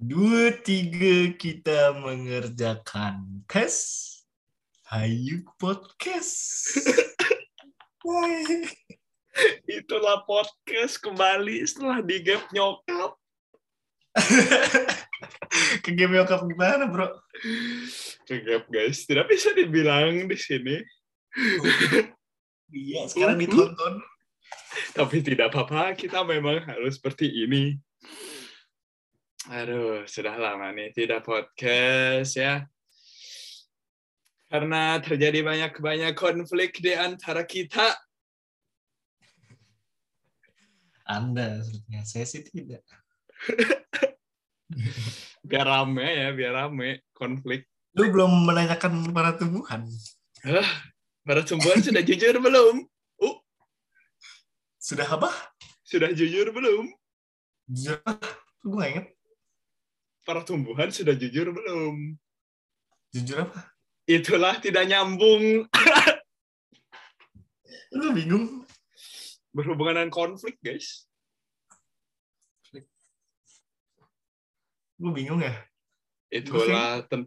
Dua tiga kita mengerjakan tes Hayu Podcast. Itulah podcast kembali setelah di gap nyokap. Ke game nyokap gimana bro? Ke gap guys, tidak bisa dibilang di sini. Iya sekarang ditonton. Tapi tidak apa-apa, kita memang harus seperti ini. Aduh, sudah lama nih tidak podcast ya. Karena terjadi banyak-banyak konflik di antara kita. Anda sepertinya saya sih tidak. Biar rame ya, biar rame konflik. Lu belum menanyakan para tumbuhan. Para tumbuhan sudah jujur belum? Uh, Sudah apa? sudah jujur belum? Jujur? Gue gak inget. Para tumbuhan sudah jujur belum? Jujur apa? Itulah tidak nyambung Lu bingung. berhubungan dengan konflik, guys. Lu bingung ya? Itulah ten-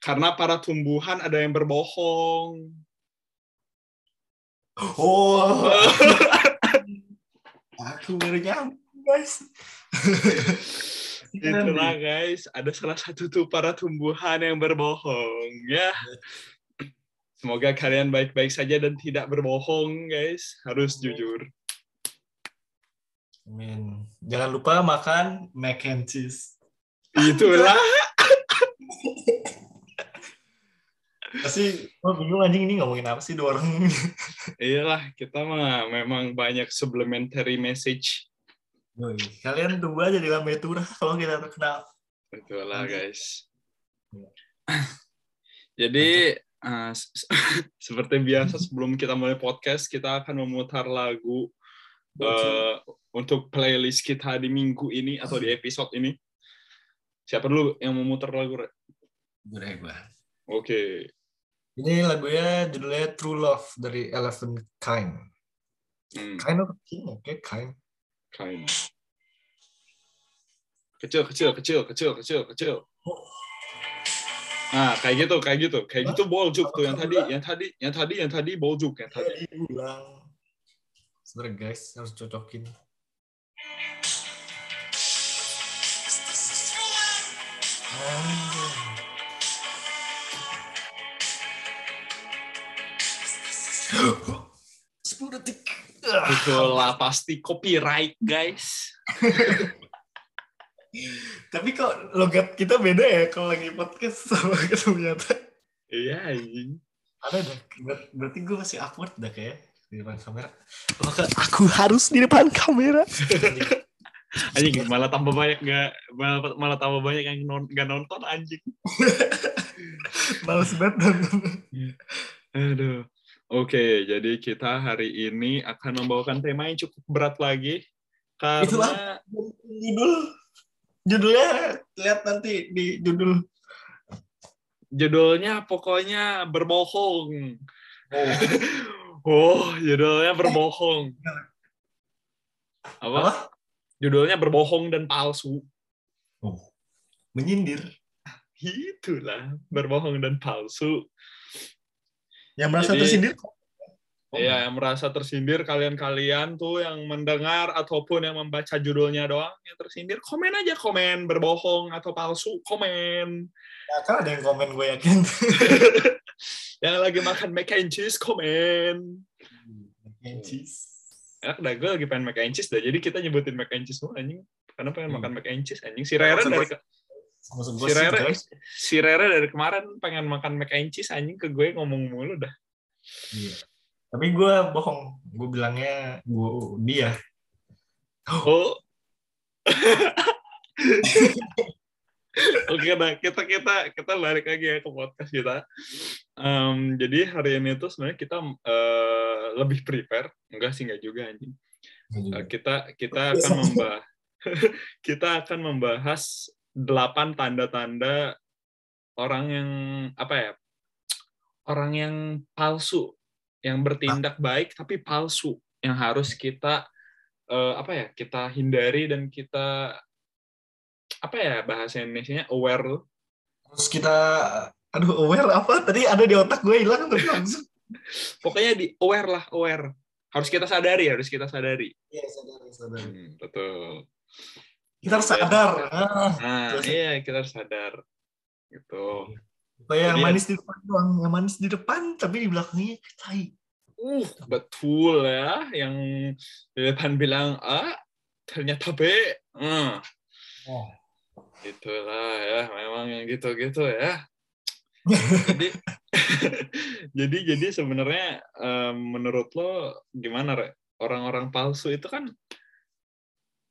karena para tumbuhan ada yang berbohong. Oh. Aku baru nyambung guys. Itulah guys, ada salah satu tuh para tumbuhan yang berbohong ya. Semoga kalian baik-baik saja dan tidak berbohong guys, harus jujur. Amin. Jangan lupa makan mac and cheese. Itulah Pasti gue bingung anjing ini ngomongin apa sih dua orang. iyalah kita mah memang banyak supplementary message. Woi, Kalian tunggu aja di lambe turah kalau kita terkenal. Itulah Oke. guys. Iya. Jadi s- seperti biasa sebelum kita mulai podcast kita akan memutar lagu eh, untuk playlist kita di minggu ini atau di episode ini. Siapa dulu yang memutar lagu? Gue. Oke. Ini lagunya judulnya True Love dari Elephant Kind. Hmm, Kind of king, oke kind. Kind. Kecil, kecil, kecil, kecil, kecil, kecil. Nah, kayak gitu, kayak gitu, kayak gitu boljuk tuh yang tadi, yang tadi, yang tadi, yang tadi boljuk yang tadi. Diulang. Sebenarnya guys harus cocokin. Sepuluh detik. Ah. Itulah pasti copyright, guys. Tapi kok logat kita beda ya kalau lagi podcast sama ketemu nyata. Iya, anjing. Ada dah. Ber- Berarti gue masih awkward dah kayak di depan kamera. Maka aku harus di depan kamera. Anjing, malah tambah banyak nggak, malah, malah tambah banyak yang non, nggak nonton anjing. Males banget nonton. Aduh. Oke, jadi kita hari ini akan membawakan tema yang cukup berat lagi. Karena Itulah. Judul judulnya lihat nanti di judul. judulnya pokoknya berbohong. Oh. Oh, judulnya berbohong. Apa? Apa? Judulnya berbohong dan palsu. Oh. Menyindir. Itulah, berbohong dan palsu. Yang merasa Jadi- tersindir. Oh. Iya, yang merasa tersindir kalian-kalian tuh yang mendengar ataupun yang membaca judulnya doang yang tersindir, komen aja komen berbohong atau palsu, komen. Ya, kan ada yang komen gue yakin. yang lagi makan mac and cheese, komen. And cheese. Ya, udah gue lagi pengen mac and cheese dah. Jadi kita nyebutin mac and cheese semua anjing. Karena pengen Hmm. makan mac and cheese anjing. Si Rere Maksud dari Maksud gue si Rere, guys. si Rere dari kemarin pengen makan mac and cheese anjing ke gue ngomong mulu dah. Iya. Tapi gue bohong. Gue bilangnya gue dia. Oh. Oke, nah kita kita kita balik lagi ya ke podcast kita. Em, jadi hari ini tuh sebenarnya kita eh, lebih prepare, enggak sih enggak juga anjing. Eh, kita kita akan membahas kita akan membahas delapan tanda-tanda orang yang apa ya orang yang palsu yang bertindak baik tapi palsu yang harus kita eh, apa ya kita hindari dan kita apa ya bahasa Indonesia-nya aware tuh. Terus kita aduh aware apa? Tadi ada di otak gue hilang terus langsung. Pokoknya di aware lah, aware. Harus kita sadari, harus kita sadari. Iya, sadar, sadar. Hmm, betul. Kita harus sadar. Ah, Nah, iya kita harus sadar. Gitu. kayak yang Jadi- manis di depan doang, yang manis di depan tapi di belakangnya tai. Uh, betul ya. Yang di depan bilang A, ternyata B. Hmm. Oh. Itulah ya, memang yang gitu-gitu ya. jadi jadi jadi sebenarnya em, menurut lo gimana Re? orang-orang palsu itu kan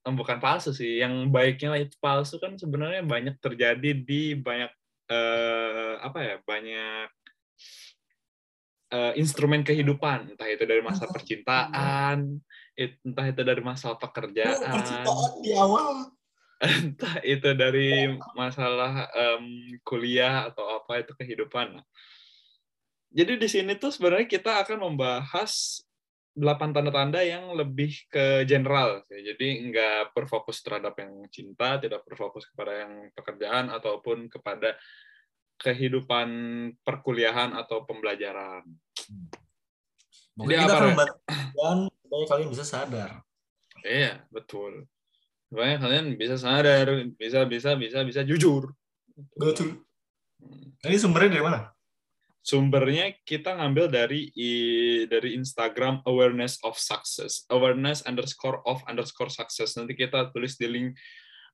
bukan palsu sih yang baiknya itu palsu kan sebenarnya banyak terjadi di banyak eh, apa ya banyak eh, instrumen kehidupan entah itu dari masa percintaan it- entah itu dari masalah pekerjaan Percintaan di awal. entah itu dari masalah em, kuliah atau apa itu kehidupan. Jadi di sini tuh sebenarnya kita akan membahas delapan tanda-tanda yang lebih ke general. sih. Jadi nggak berfokus terhadap yang cinta, tidak berfokus kepada yang pekerjaan ataupun kepada kehidupan perkuliahan atau pembelajaran. Pokoknya Jadi kita apa, akan supaya kalian bisa sadar. Iya, betul. Supaya kalian bisa sadar, bisa bisa bisa bisa jujur. Betul. Hmm. Ini sumbernya dari mana? Sumbernya kita ngambil dari dari Instagram awareness of success. Awareness underscore of underscore success. Nanti kita tulis di link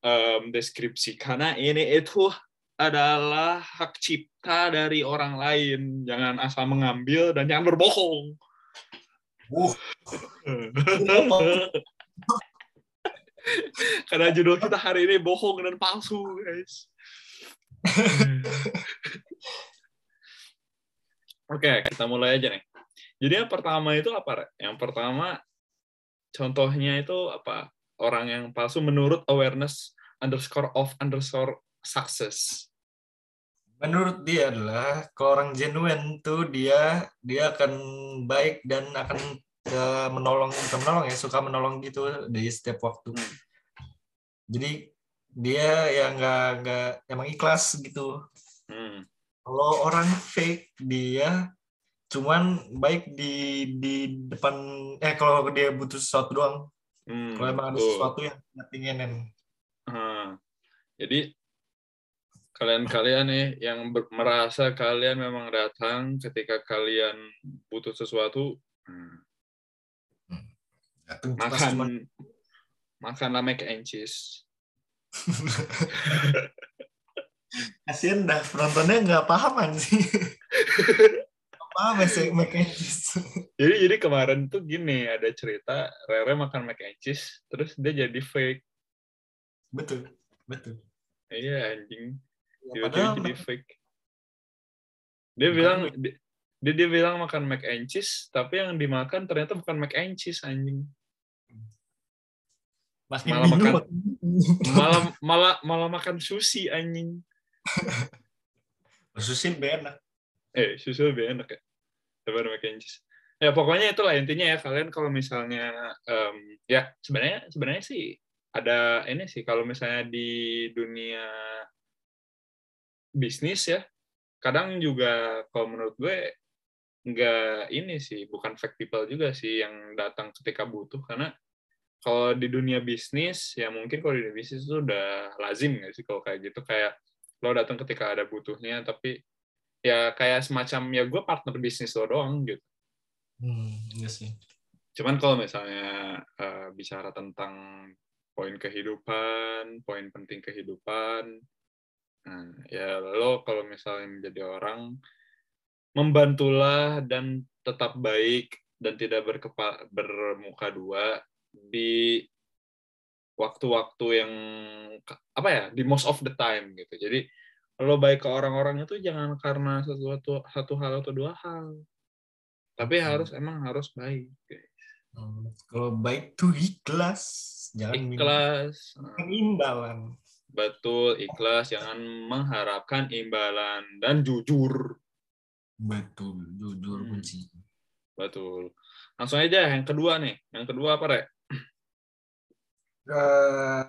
em, deskripsi. Karena ini itu adalah hak cipta dari orang lain. Jangan asal mengambil dan jangan berbohong. Uh. karena judul kita hari ini bohong dan palsu guys Oke, kita mulai aja nih. Jadi yang pertama itu apa? Yang pertama, contohnya itu apa? Orang yang palsu menurut awareness underscore of underscore success. Menurut dia adalah kalau orang genuine tuh dia dia akan baik dan akan eh, menolong menolong ya suka menolong gitu di setiap waktu. Hmm. Jadi dia ya nggak nggak emang ikhlas gitu. Hmm. Kalau orang fake dia cuman baik di di depan eh kalau dia butuh sesuatu doang. Hmm, Kalau emang ada betul. sesuatu yang dia pengenin. Hmm. Jadi kalian-kalian nih yang ber- merasa kalian memang datang ketika kalian butuh sesuatu, hmm, Datang makan cuman makanlah mac and cheese. kasihan dah penontonnya nggak paham sih. Nggak paham ya sih mac and cheese. Jadi jadi kemarin tuh gini ada cerita Rere makan mac and cheese terus dia jadi fake. Betul, betul. Iya anjing. Ya, jadi fake. Dia Bukan bilang dia, dia bilang makan mac and cheese tapi yang dimakan ternyata bukan mac and cheese anjing. makin malah makan- Malah malah malah makan sushi anjing. Sushi lebih enak. Eh, sushi lebih enak ya daripada mac and. Ya pokoknya itulah intinya ya kalian kalau misalnya em, ya sebenarnya sebenarnya sih ada ini sih kalau misalnya di dunia bisnis ya kadang juga kalau menurut gue nggak ini sih bukan fake people juga sih yang datang ketika butuh karena kalau di dunia bisnis ya mungkin kalau di dunia bisnis itu udah lazim nggak sih kalau kayak gitu kayak lo datang ketika ada butuhnya tapi ya kayak semacam ya gue partner bisnis lo doang gitu Hmm, iya sih. cuman kalau misalnya eh, bicara tentang poin kehidupan poin penting kehidupan nah ya lo kalau misalnya menjadi orang membantulah dan tetap baik dan tidak berkepa bermuka dua di waktu-waktu yang apa ya di most of the time gitu jadi lo baik ke orang-orang itu jangan karena sesuatu satu hal atau dua hal tapi Hmm. harus emang harus baik guys. Hmm, Kalau baik tuh ikhlas, jangan ikhlas imbalan. betul ikhlas jangan mengharapkan imbalan dan jujur Betul, jujur Hmm. kunci. betul langsung aja yang kedua nih yang kedua apa rek Eh,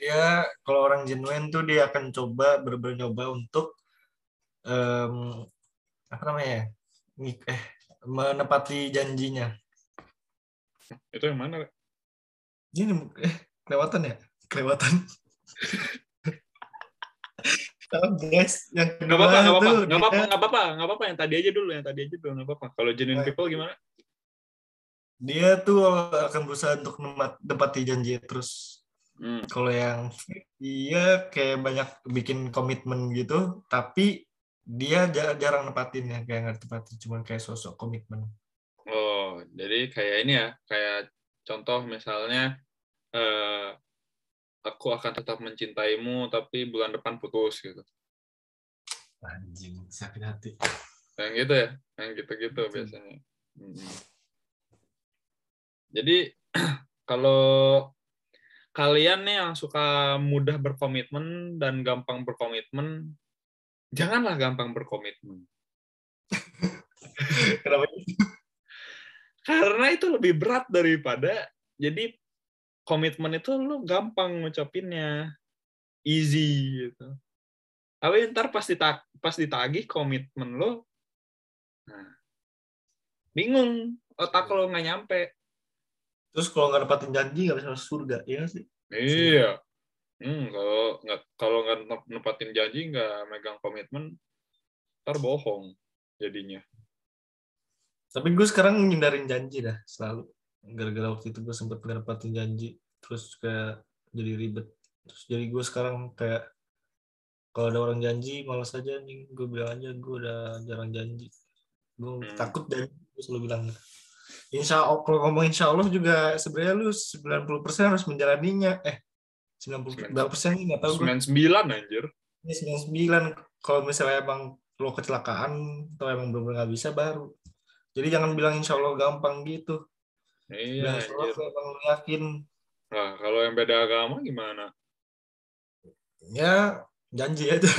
dia kalau orang genuine tuh dia akan coba bener-bener nyoba untuk um, apa namanya ya? eh menepati janjinya itu yang mana ini eh kelewatan ya kelewatan Oh, guys, yang nggak apa-apa, nggak apa-apa, apa-apa, apa-apa, yang tadi aja dulu, yang tadi aja dulu, apa-apa. Kalau genuine people gimana? Dia tuh akan berusaha untuk menepati janji terus. Hmm. Kalau yang dia kayak banyak bikin komitmen gitu, tapi dia jarang nepatin ya, kayak nggak tepatin, cuma kayak sosok komitmen. Oh, jadi kayak ini ya, kayak contoh misalnya eh, aku akan tetap mencintaimu tapi bulan depan putus gitu anjing sakit hati yang gitu ya yang gitu-gitu biasanya hmm. Jadi kalau kalian nih yang suka mudah berkomitmen dan gampang berkomitmen janganlah gampang berkomitmen. Kenapa? Karena itu lebih berat daripada jadi komitmen itu lu gampang ngucapinnya. Easy gitu. Tapi ntar pas ditag pas ditagih komitmen lo nah, bingung. Otak lo nggak nyampe terus kalau nggak dapatin janji nggak bisa masuk surga iya sih? Iya. Hmm, kalau nggak kalau nggak nepatin janji nggak megang komitmen ntar bohong jadinya. Tapi gue sekarang ngindarin janji dah selalu. Gara-gara waktu itu gue sempet ngedapatin janji terus kayak jadi ribet. Terus jadi gue sekarang kayak kalau ada orang janji malas aja nih gue bilang aja gue udah jarang janji. Gue hmm. takut dan gue selalu bilang Insya Allah kalau ngomong Insya Allah juga sebenarnya lu 90% harus menjalaninya eh 90 berapa persen nggak tahu 99 anjir ini 99 kalau misalnya emang lo kecelakaan atau emang benar-benar nggak bisa baru jadi jangan bilang Insya Allah gampang gitu Iya, kalau emang lu yakin. Nah, kalau yang beda agama gimana? Ya, janji aja.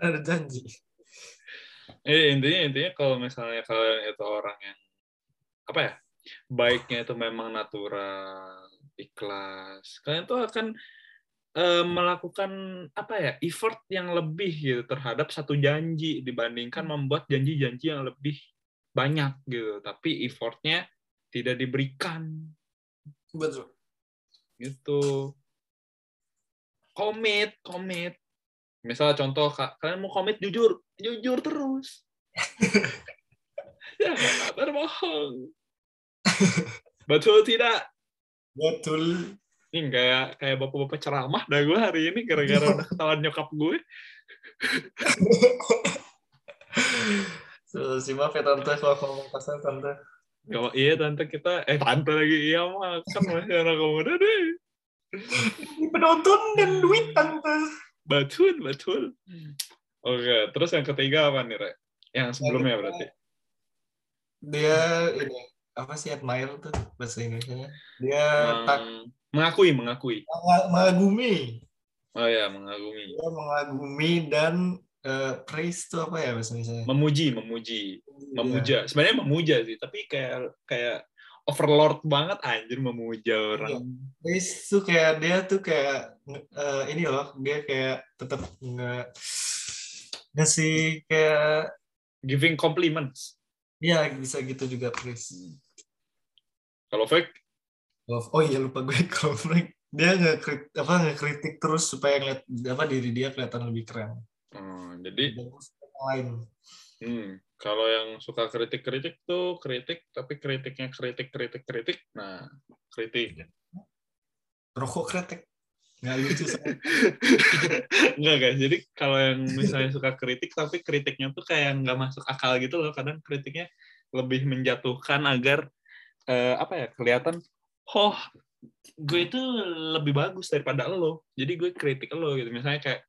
Ada janji. Eh, intinya intinya kalau misalnya kalian itu orang yang apa ya? Baiknya itu memang natural, ikhlas. Kalian tuh akan uh, melakukan apa ya? effort yang lebih gitu terhadap satu janji dibandingkan membuat janji-janji yang lebih banyak gitu tapi effortnya tidak diberikan betul gitu komit komit misal contoh kalian mau komit jujur jujur terus ya nggak berbohong betul tidak betul ini kayak kayak bapak-bapak ceramah dah gue hari ini gara-gara udah ketahuan nyokap gue So, si maaf ya tante kalau ngomong kasar tante. Gak, iya tante kita, eh tante lagi iya mah kan masih anak muda deh. Penonton dan duit tante. Betul betul. Oke, terus yang ketiga apa nih Re? Yang sebelumnya berarti? Dia ini apa sih admire tuh bahasa Indonesia? Dia Meng, tak mengakui mengakui. Mengagumi. Oh ya mengagumi. Dia mengagumi dan uh, praise itu apa ya bahasa Indonesia? Memuji, memuji, memuja. Sebenarnya memuja sih, tapi kayak kayak overlord banget anjir memuja orang. Iya. Praise tuh kayak dia tuh kayak uh, ini loh, dia kayak tetap nggak ngasih kayak giving compliments. Iya, bisa gitu juga praise. Kalau fake? Oh iya lupa gue kalau fake dia nggak apa nggak kritik terus supaya ngeliat apa diri dia kelihatan lebih keren. Hmm, jadi Hmm, kalau yang suka kritik-kritik tuh kritik, tapi kritiknya kritik-kritik-kritik. Nah, kritik. Rokok kritik. Nggak lucu. Nggak, guys. Jadi kalau yang misalnya suka kritik, tapi kritiknya tuh kayak nggak masuk akal gitu loh. Kadang kritiknya lebih menjatuhkan agar eh, apa ya kelihatan, oh gue itu lebih bagus daripada lo. Jadi gue kritik lo gitu. Misalnya kayak,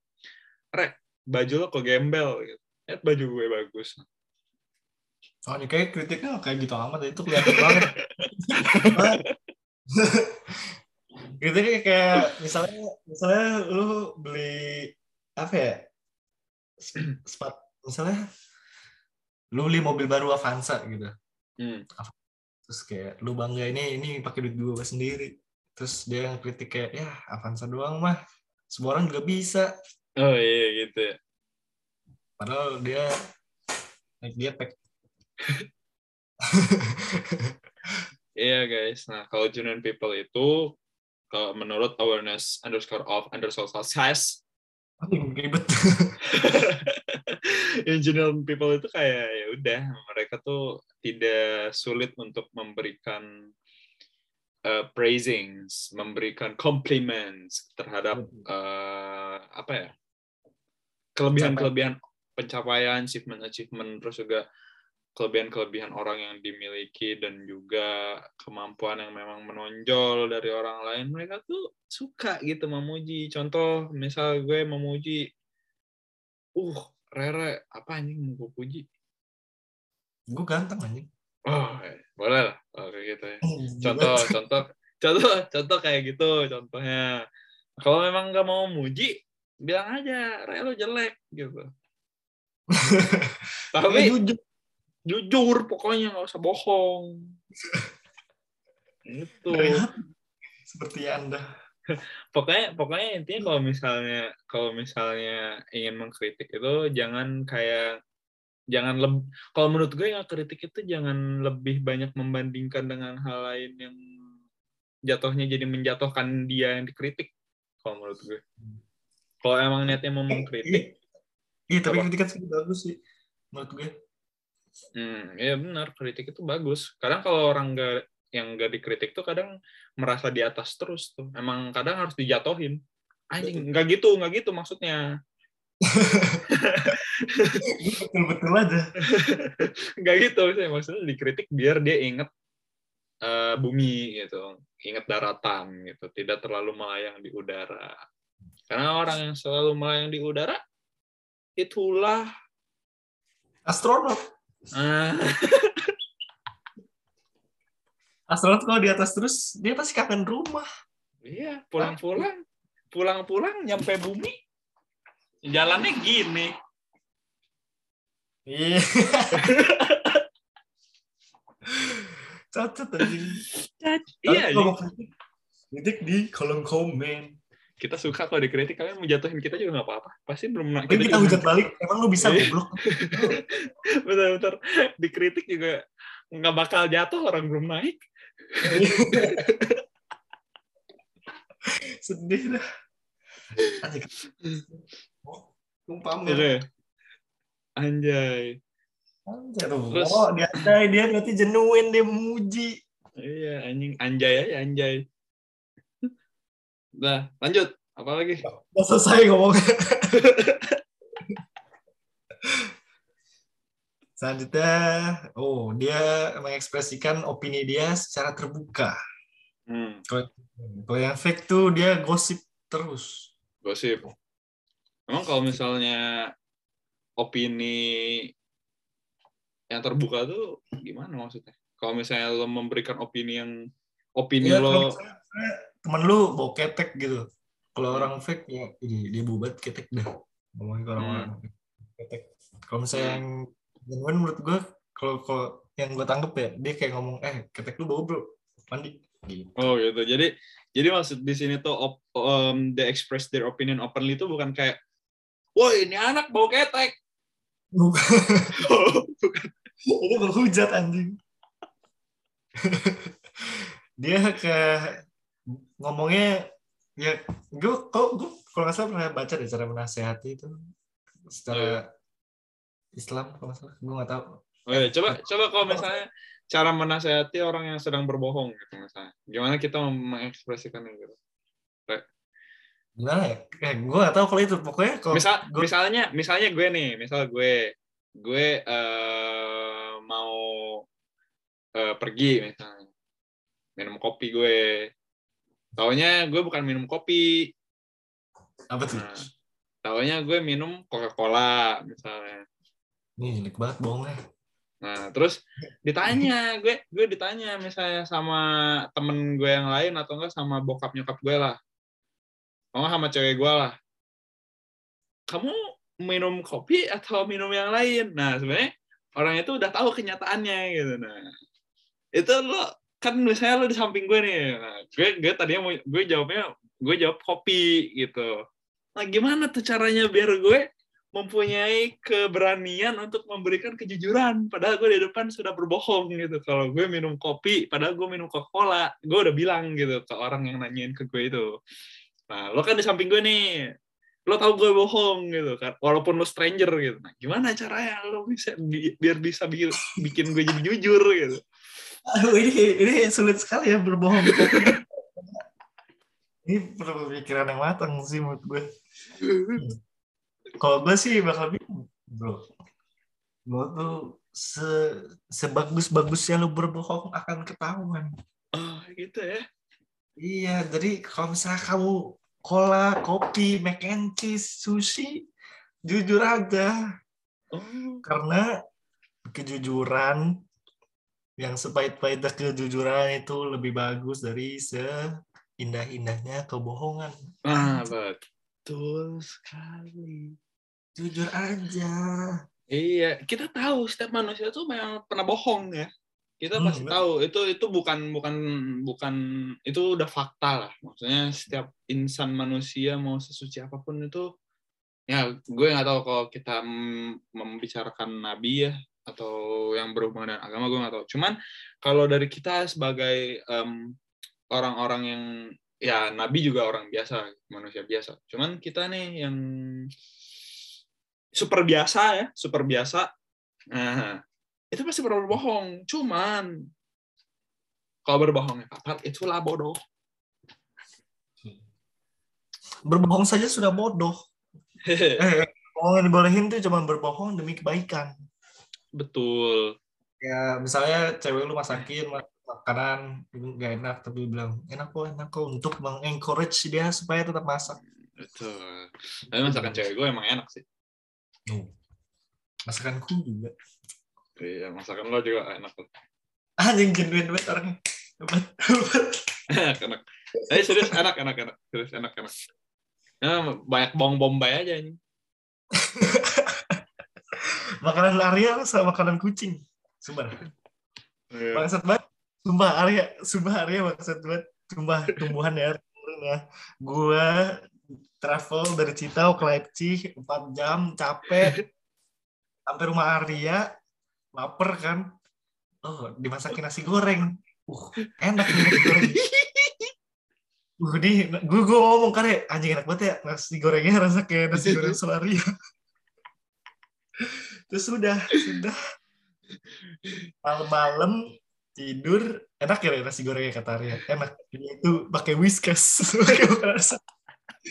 Rek, baju lo kok gembel gitu. Eh, baju gue bagus. Oh, ini kayak kritiknya kayak gitu amat itu kelihatan banget. kritiknya kayak misalnya misalnya lu beli apa ya? Sepat, misalnya lu beli mobil baru Avanza gitu. Hmm. Terus kayak lu bangga ini ini pakai duit gue sendiri. terus dia yang kritik kayak ya Avanza doang mah semua orang juga bisa oh iya gitu ya. padahal dia naik dia pack Iya guys, nah kalau genuine people itu kalau menurut awareness underscore of underscore success. Ribet? Genuine people itu kayak ya udah mereka tuh tidak sulit untuk memberikan uh, praisings, memberikan compliments terhadap uh, apa ya kelebihan-kelebihan pencapaian, achievement-achievement, terus juga kelebihan-kelebihan orang yang dimiliki dan juga kemampuan yang memang menonjol dari orang lain mereka tuh suka gitu memuji. Contoh misal gue memuji uh Rere apa anjing mau gue puji? Gue ganteng anjing. Oh boleh lah oh, kayak gitu ya. Contoh contoh contoh contoh kayak gitu contohnya kalau memang nggak mau muji bilang aja Rere lo jelek gitu. Tapi jujur jujur pokoknya nggak usah bohong. Itu seperti anda. Pokoknya pokoknya intinya kalau misalnya kalau misalnya ingin mengkritik itu jangan kayak jangan lebih kalau menurut gue yang kritik itu jangan lebih banyak membandingkan dengan hal lain yang jatuhnya jadi menjatuhkan dia yang dikritik kalau menurut gue. Kalau emang niatnya mau mengkritik iya tapi kritikan sih bagus sih menurut gue Hmm, ya benar kritik itu bagus. Kadang kalau orang nggak yang nggak dikritik tuh kadang merasa di atas terus tuh. Emang kadang harus dijatohin. Anjing nggak gitu, nggak gitu maksudnya. Betul-betul aja. nggak gitu saya maksudnya dikritik biar dia inget uh, bumi gitu, inget daratan gitu, tidak terlalu melayang di udara. Karena orang yang selalu melayang di udara itulah astronot. Uh. Astronot kalau di atas terus dia pasti kangen rumah. Iya, pulang-pulang, pulang-pulang nyampe bumi, jalannya gini. Iya. Cacat tadi. Iya. Kritik di kolom komen kita suka kalau dikritik kalian mau jatuhin kita juga nggak apa-apa. Pasti belum kita, kita hujat balik emang lu bisa iya. goblok. Betul-betul. Dikritik juga nggak bakal jatuh orang belum naik. Sedih dah. Pamer ya? anjay. Anjay Terus, oh dia anjay dia berarti jenuin dia memuji. Iya anjing. Anjay aja anjay Nah, lanjut. Apa lagi? Udah selesai ngomong. Selanjutnya, oh dia mengekspresikan opini dia secara terbuka. Hmm. Kalau yang fake tuh dia gosip terus. Gosip. Emang kalau misalnya opini yang terbuka tuh gimana maksudnya? Kalau misalnya lo memberikan opini yang opini ya, lo temen lu bawa ketek gitu. Kalau orang fake ya ini dia bubat ketek dah. Ngomongin ke orang-orang hmm. ketek. Kalau misalnya yang genuine menurut gue kalau kalau yang gue tangkep ya dia kayak ngomong eh ketek lu bau bro. Mandi. Gitu. oh gitu. Jadi jadi maksud di sini tuh op, um, they express their opinion openly itu bukan kayak woi ini anak bau ketek. Bukan. Bukan. Itu berhujat anjing. Dia kayak ngomongnya ya gue kok gue kalau nggak salah pernah baca deh cara menasehati itu. Secara oh, iya. Islam kalau nggak salah. Gue nggak tahu. Oh, iya. coba coba kalau misalnya cara menasehati orang yang sedang berbohong gitu misalnya. Gimana kita mengekspresikan gitu? Gimana ya? Eh, gue nggak tahu kalau itu. Pokoknya kalau misal gue... misalnya misalnya gue nih misal gue gue uh, mau uh, pergi misalnya minum kopi gue Taunya gue bukan minum kopi. Apa tuh? Nah, taunya gue minum Coca-Cola misalnya. Nih jelek banget bohongnya. Nah, terus ditanya, gue gue ditanya misalnya sama temen gue yang lain atau enggak sama bokap nyokap gue lah. Atau sama cewek gue lah. Kamu minum kopi atau minum yang lain? Nah, sebenarnya orang itu udah tahu kenyataannya gitu. Nah, itu lo kan misalnya lo di samping gue nih nah, gue gue tadinya mau gue jawabnya gue jawab kopi gitu. Nah gimana tuh caranya biar gue mempunyai keberanian untuk memberikan kejujuran? Padahal gue di depan sudah berbohong gitu. Kalau gue minum kopi padahal gue minum coca cola gue udah bilang gitu ke orang yang nanyain ke gue itu. Nah lo kan di samping gue nih lo tau gue bohong gitu kan walaupun lo stranger gitu. Nah gimana caranya lo bisa bi biar bisa bikin, bikin gue jadi jujur gitu Aduh, ini ini sulit sekali ya berbohong. Ini perlu pemikiran yang matang sih menurut gue. Kalau gue sih bakal bingung bro. Lo tuh se sebagus-bagusnya lo berbohong akan ketahuan. Oh gitu ya? Iya jadi kalau misalnya kamu cola kopi mac and cheese sushi jujur aja. Oh. Karena kejujuran yang sepahit-pahitnya kejujuran itu lebih bagus dari seindah-indahnya kebohongan ah betul sekali jujur aja Iya, kita tahu setiap manusia tuh memang pernah bohong ya. Kita Hmm, pasti betul. tahu itu itu bukan bukan bukan itu udah fakta lah. Maksudnya setiap insan manusia mau sesuci apa pun itu ya gue nggak tahu kalau kita membicarakan nabi ya atau yang berhubungan dengan agama gue nggak tahu. Cuman kalau dari kita sebagai em, orang-orang yang ya nabi juga orang biasa, manusia biasa. Cuman kita nih yang super biasa ya, super biasa. Nah, itu pasti berbohong. Cuman kalau berbohongnya fatal, itulah bodoh. berbohong saja sudah bodoh eh bohong yang dibolehin tuh cuma berbohong demi kebaikan Betul. ya misalnya cewek lu masakin mak- makanan nggak enak tapi bilang enak kok enak kok untuk mengencourage dia supaya tetap masak Betul. Tapi masakan cewek gue emang enak sih. masakanku juga Iya, masakan lo juga enak loh. anjing genuine banget orangnya hebat hebat enak, enak. Tapi serius enak, enak, enak. Serius enak, enak. Ya, banyak bawang bombay aja ini. makanan Arya sama makanan kucing. Sumpah. Iya. bangsat banget. Sumpah Arya sumpah Arya bangsat banget. Sumpah tumbuhan ya ya. Gua travel dari Citau ke Leipzig 4 jam capek. Sampai rumah Arya lapar kan. Oh dimasakin nasi goreng. Uh enak nih nasi goreng. Uh nih gue gue ngomong kan ya anjing enak banget ya nasi gorengnya rasa kayak nasi goreng Solaria terus sudah sudah malam-malam tidur enak ya nasi gorengnya kata Arya enak itu pakai whiskas pakai makanan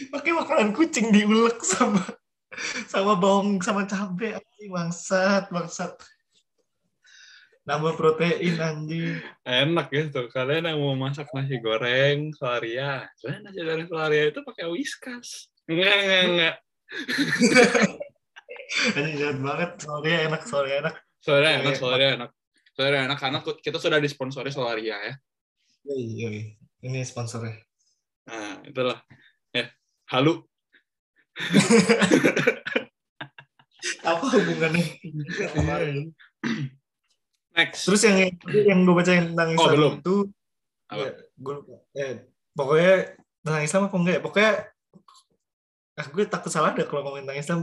pakai makanan kucing diulek sama sama bawang sama cabe bangsat bangsat nambah protein anjing Enak ya tuh. Kalian yang mau masak nasi goreng Solaria. Soalnya nasi goreng Solaria itu pakai whiskas. Enggak, enggak, enggak. anjing jahat banget soalnya enak soalnya enak Solaria enak, Iya. Solaria enak. Solaria enak karena kita sudah disponsori Solaria ya. Yoi. ini sponsornya Nah, itulah. Ya, halu. apa hubungannya Next. terus yang yang gue baca tentang Oh, Islam belum. itu Apa? ya, gue lupa. Eh, pokoknya tentang Islam apa enggak ya pokoknya ah, gue takut salah deh kalau ngomongin tentang Islam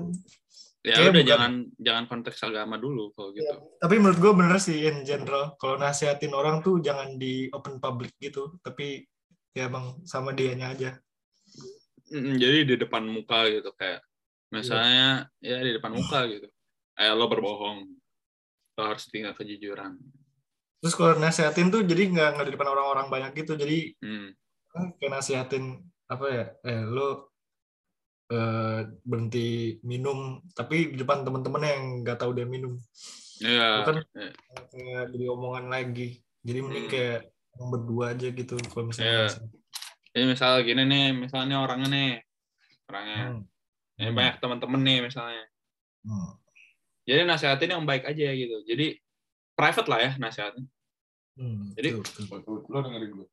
Ya Kayaknya udah bukan. jangan jangan konteks agama dulu kalau gitu. tapi menurut gue bener sih in general kalau nasihatin orang tuh jangan di open public gitu tapi ya bang sama dianya aja Jadi di depan muka gitu kayak misalnya ya di depan muka gitu. Kayak lo berbohong. Lo harus tinggal kejujuran. terus kalau nasihatin tuh jadi nggak nggak di depan orang-orang banyak gitu jadi Hmm. eh, kayak nasihatin apa ya eh lo eh, berhenti minum tapi di depan temen-temen yang nggak tahu dia minum Ya, Bukan. ya. kayak jadi omongan lagi jadi mending Hmm. kayak yang berdua aja gitu kalau misalnya Iya. nasihat. Jadi misal gini nih, misalnya orangnya nih, orangnya, Hmm. ini banyak teman-teman nih misalnya. Hmm. Jadi nasihatin yang baik aja gitu. Jadi private lah ya nasihatnya. Hmm, Jadi- betul, betul. Lo dengerin gue.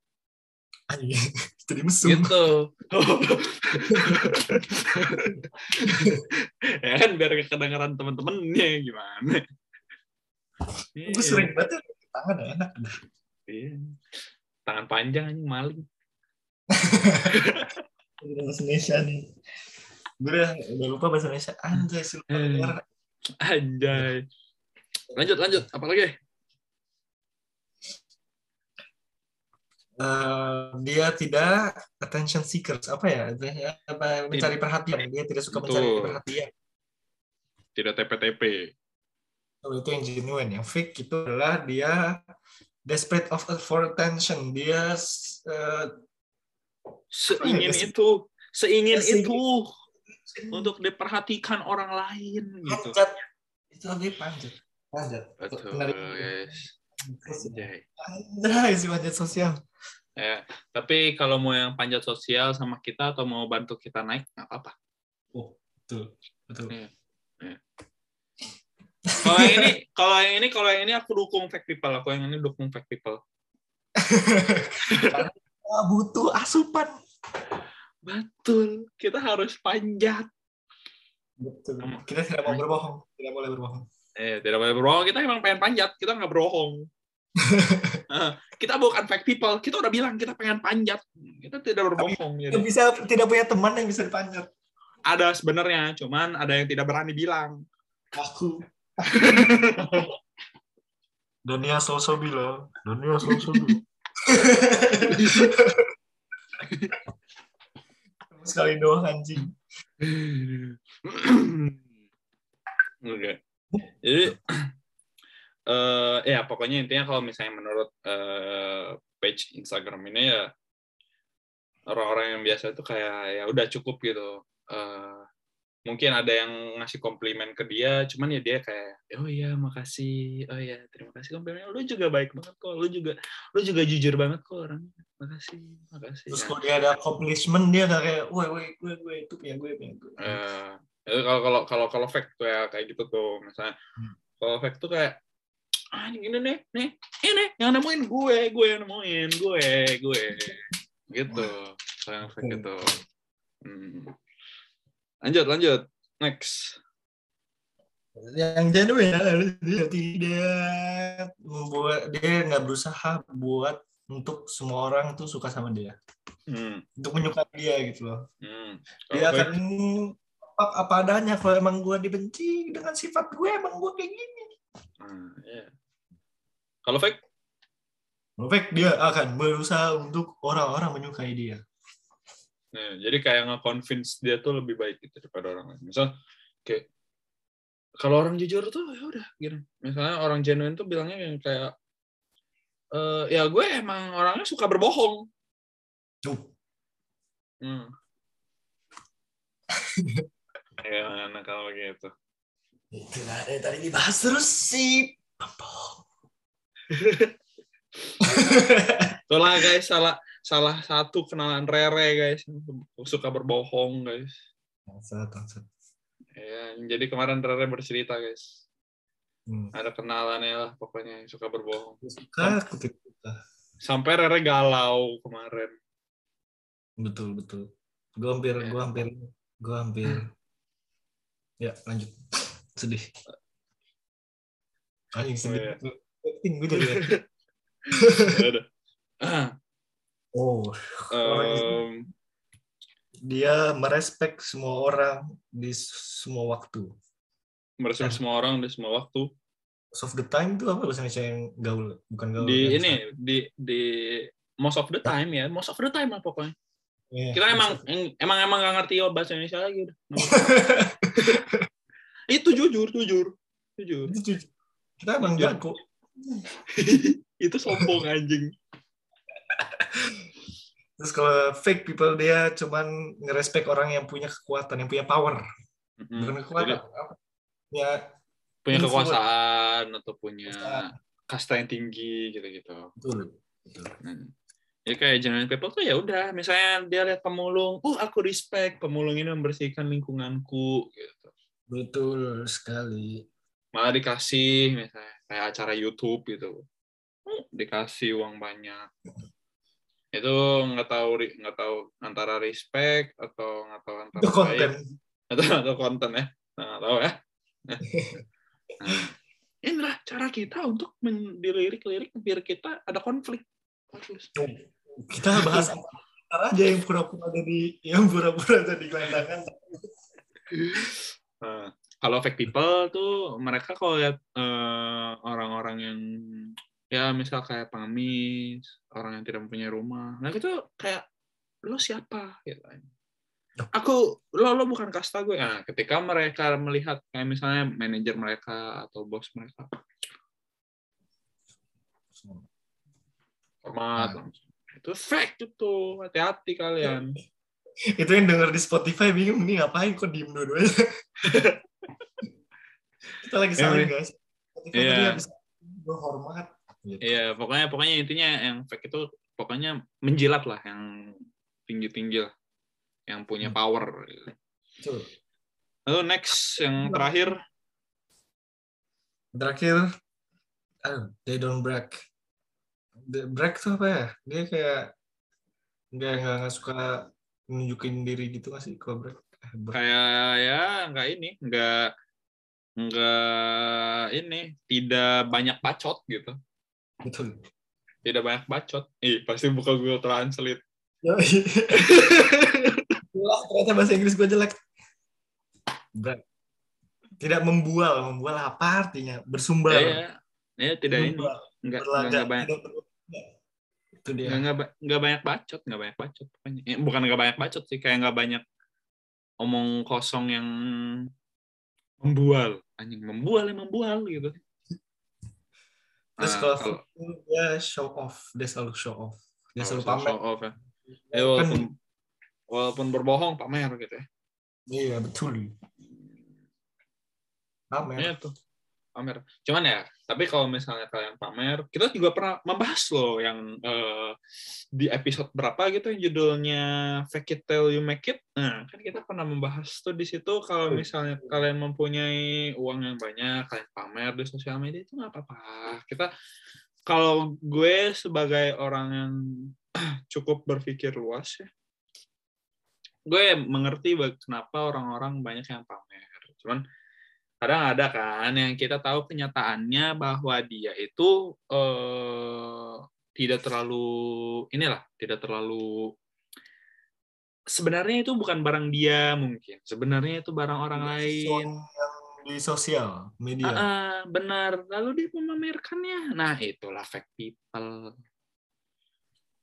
Anjing, jadi mesum Gitu. ya kan biar kedengeran teman-temannya gimana? gue sering banget tangan enak Iya. Tangan panjang anjing maling. bahasa Indonesia nih gue udah, udah lupa bahasa Indonesia anjay sih lupa negara. Anjay. Lanjut, lanjut. Apa lagi? Eh, dia tidak attention seekers apa ya Dia apa mencari perhatian dia tidak suka mencari Betul. perhatian Tidak TP-TP. Oh, itu yang genuine yang fake itu adalah dia desperate of for attention dia eh, Seingin ya? itu. Seingin Seingin- itu. Untuk diperhatikan orang lain. Gitu. panjat itu lagi panjat panjat Betul. Anjay. Anjay, si panjat sosial Ya, tapi kalau mau yang panjat sosial sama kita atau mau bantu kita naik, nggak apa-apa. oh betul betul Iya. Kalau yang ini, kalau yang ini, kalau yang ini aku dukung fake people. Aku yang ini dukung fake people. Karena butuh asupan Betul. Kita harus panjat. betul kita tidak mau berbohong tidak boleh berbohong Eh, tidak boleh berbohong. Kita emang pengen panjat. Kita nggak berbohong. Eh, kita bukan fake people. Kita udah bilang kita pengen panjat. Kita tidak berbohong. Tidak Jadi. bisa tidak punya teman yang bisa dipanjat Ada sebenarnya, cuman ada yang tidak berani bilang. aku Dania sosok bilang Dania sosok bilang sekali doang anjing Oke. Jadi eh ya pokoknya intinya kalau misalnya menurut eh, page Instagram ini ya orang-orang yang biasa itu kayak ya udah cukup gitu. Eh, mungkin ada yang ngasih komplimen ke dia, cuman ya dia kayak oh iya makasih, oh iya terima kasih komplimen. Lu juga baik banget kok, lu juga lu juga jujur banget kok orang. Makasih, makasih. terus Ya. kalau dia ada accomplishment dia kayak woi woi gue gue itu punya gue punya gue itu kalau kalau kalau kalau fake tuh ya kayak gitu tuh misalnya Hmm. kalau fake tuh kayak ah ini nih nih ini yang nemuin gue gue yang nemuin gue gue gitu kalau yang fake Oke. gitu Hmm. lanjut lanjut next yang genuine adalah dia tidak membuat dia nggak berusaha buat untuk semua orang tuh suka sama dia hmm. untuk menyukai dia gitu loh Hmm. dia akan fake, apa, apa adanya kalau emang gue dibenci dengan sifat gue emang gue kayak gini hmm, iya. kalau fake Perfect dia akan berusaha untuk orang-orang menyukai dia Nah, jadi kayak nge-convince dia tuh lebih baik gitu daripada orang lain. Misal kayak kalau orang jujur tuh ya udah gitu. Misalnya orang genuine tuh bilangnya yang kayak eh ya gue emang orangnya suka berbohong. Tuh. Hmm. ya mana kalau begitu. itu lah dari tadi dibahas terus sih Itulah guys salah salah satu kenalan Rere guys suka berbohong guys. Bangsat, bangsat. Ya, jadi kemarin Rere bercerita guys. Hmm. Ada kenalannya lah pokoknya yang suka berbohong. Suka. Sampai Rere galau kemarin. betul betul gue hampir Ya. gue hampir gue hampir ya lanjut. Sedih. Anjing sedih Oh, Acting gue jadi Ya oh em, dia merespek semua orang di semua waktu. merespek semua orang di semua waktu. most of the time itu apa bahasa Indonesia yang gaul? Bukan gaul Di ini di di most of the time ya, most of the time lah pokoknya. Iya, Kita emang emang emang nggak ngerti bahasa Indonesia lagi udah. Itu jujur, jujur. Jujur. Itu jujur. kita emang jago Itu sombong anjing. terus kalau fake people dia cuman ngerespek orang yang punya kekuatan yang punya power bukan kekuatan. Jadi, ya punya influence. kekuasaan atau punya Kekuasaan. kasta yang tinggi gitu-gitu. betul betul Hmm. Ya kayak genuine people tuh ya udah, misalnya dia lihat pemulung, oh aku respect pemulung ini membersihkan lingkunganku gitu. betul sekali Malah dikasih misalnya kayak acara YouTube gitu. Hmm, dikasih uang banyak. Itu nggak tahu nggak tahu antara respect atau nggak tahu antara itu konten atau atau konten ya. Nah, nggak tahu ya. Nah. inilah cara kita untuk dilirik-lirik biar kita ada konflik. Kita bahas apa? Aja yang pura-pura jadi yang pura-pura jadi gelandangan. Nah, kalau fake people tuh mereka kalau lihat uh, orang-orang yang ya misal kayak pengemis, orang yang tidak mempunyai rumah, nah itu kayak lo siapa? Gitu aku lo lo bukan kasta gue. Nah ketika mereka melihat kayak misalnya manajer mereka atau bos mereka. Hormat nah. Itu fake itu hati-hati kalian itu yang denger di Spotify bingung nih ngapain kok diem dua-duanya kita lagi saling guys Iya. hormat gitu. Iya, pokoknya pokoknya intinya yang fake itu pokoknya menjilat lah yang tinggi-tinggi lah yang punya hmm. power. Betul. Lalu next yang terakhir. Terakhir, oh, they don't break. The break tuh apa ya? Dia kayak nggak nggak suka nunjukin diri gitu nggak sih kalau break? Eh, kayak ya nggak ini, nggak nggak ini, tidak banyak bacot gitu. Betul. Tidak banyak bacot. Ih, pasti buka Google Translate. Wah, ternyata bahasa Inggris gue jelek. Tidak membual, membual apa artinya? Bersumber. Ya, ya, tidak membual. ini. Enggak, enggak banyak. Itu dia. Enggak, enggak banyak bacot, enggak banyak bacot. Eh, bukan enggak banyak bacot sih, kayak enggak banyak omong kosong yang membual. Anjing membual ya membual gitu. Terus nah, kalau, kalau dia show off, dia selalu show off. Dia oh, selalu pamer. Show off ya. Ya, walaupun kan, walaupun berbohong pamer gitu ya iya betul pamer ya tuh pamer. Cuman ya tapi kalau misalnya kalian pamer kita juga pernah membahas loh yang uh, di episode berapa gitu yang judulnya fake it till you make it. Nah kan kita pernah membahas tuh di situ kalau misalnya kalian mempunyai uang yang banyak kalian pamer di sosial media itu nggak apa-apa. Kita kalau gue sebagai orang yang cukup berpikir luas ya gue mengerti kenapa orang-orang banyak yang pamer. Cuman kadang ada kan yang kita tahu kenyataannya bahwa dia itu eh, tidak terlalu inilah, tidak terlalu sebenarnya itu bukan barang dia mungkin. Sebenarnya itu barang orang lain. di sosial media. Uh, uh, benar. Lalu dia memamerkannya. Nah, itulah fake people.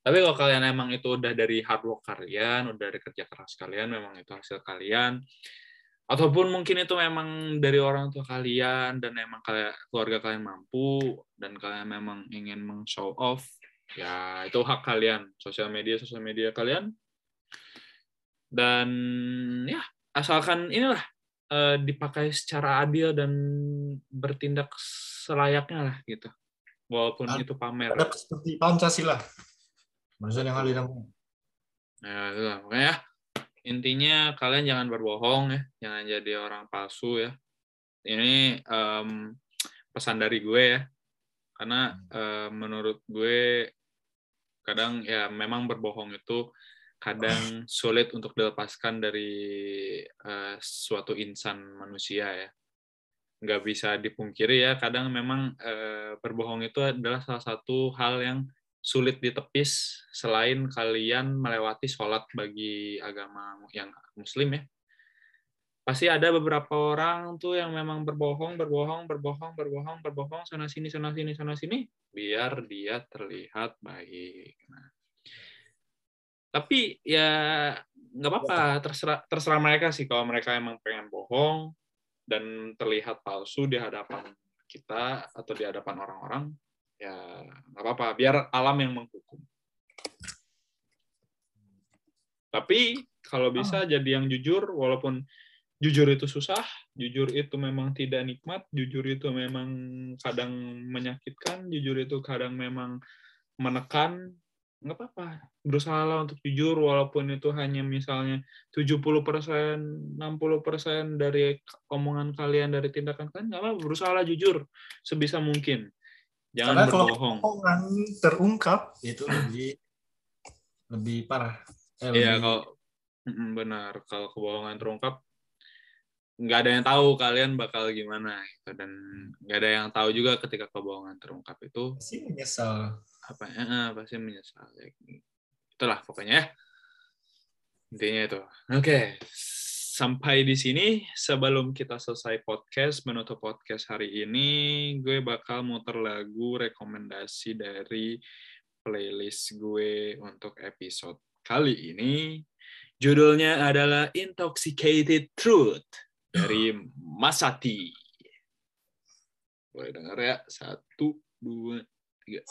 Tapi kalau kalian emang itu udah dari hard work kalian, udah dari kerja keras kalian, memang itu hasil kalian, ataupun mungkin itu memang dari orang tua kalian dan emang kalian keluarga kalian mampu dan kalian memang ingin meng-show off, ya itu hak kalian, sosial media sosial media kalian. Dan ya asalkan inilah eh, dipakai secara adil dan bertindak selayaknya lah gitu, walaupun Ad, itu pamer. Seperti Pancasila Manusia yang hadir Ya, itu lah. Makanya intinya kalian jangan berbohong ya, jangan jadi orang palsu ya. Ini um, pesan dari gue ya, karena um, menurut gue kadang ya memang berbohong itu kadang sulit untuk dilepaskan dari uh, suatu insan manusia ya. Nggak bisa dipungkiri ya kadang memang uh, berbohong itu adalah salah satu hal yang sulit ditepis selain kalian melewati sholat bagi agama yang muslim ya. Pasti ada beberapa orang tuh yang memang berbohong berbohong berbohong berbohong berbohong sana sini sana sini sana sini biar dia terlihat baik. Nah, tapi ya nggak apa-apa terserah terserah mereka sih. Kalau mereka emang pengen bohong dan terlihat palsu di hadapan kita atau di hadapan orang-orang ya nggak apa-apa. Biar alam yang menghukum. Tapi kalau bisa oh. jadi yang jujur walaupun jujur itu susah jujur itu memang tidak nikmat jujur itu memang kadang menyakitkan jujur itu kadang memang menekan nggak apa-apa. Berusaha lah untuk jujur walaupun itu hanya misalnya 70 persen 60 persen dari omongan kalian dari tindakan kalian nggak apa-apa. Berusaha lah jujur sebisa mungkin Jangan Karena berbohong. kalau kebohongan terungkap itu lebih lebih parah. Eh, iya lebih... kalau benar. Kalau kebohongan terungkap nggak ada yang tahu kalian bakal gimana gitu. Dan nggak ada yang tahu juga ketika kebohongan terungkap itu pasti menyesal. apa ya eh, pasti menyesal ya, itulah pokoknya ya. Intinya itu. Oke sampai di sini sebelum kita selesai podcast menutup podcast hari ini gue bakal muter lagu rekomendasi dari playlist gue untuk episode kali ini. Judulnya adalah Intoxicated Truth dari Masati boleh dengar ya? Satu dua tiga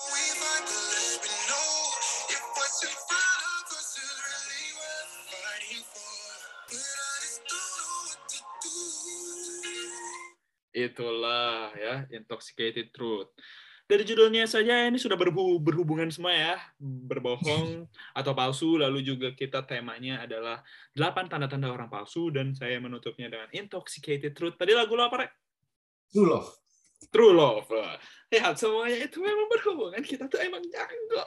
Itulah ya, Intoxicated Truth. Dari judulnya saja ini sudah berhubungan semua ya, berbohong atau palsu, lalu juga kita temanya adalah delapan tanda-tanda orang palsu, dan saya menutupnya dengan Intoxicated Truth. Tadi lagu lo apa, Rek? True Love. True Love. Ya, semuanya itu memang berhubungan, kita tuh emang jago.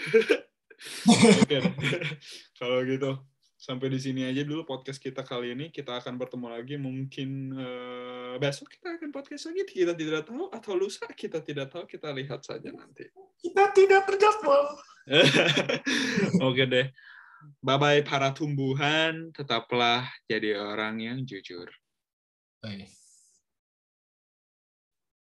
Kalau gitu sampai di sini aja dulu podcast kita kali ini. Kita akan bertemu lagi mungkin uh, besok kita akan podcast lagi. Kita tidak tahu atau lusa kita tidak tahu. Kita lihat saja nanti. Kita tidak terjadwal. Oke deh. Bye bye para tumbuhan. Tetaplah jadi orang yang jujur. Bye.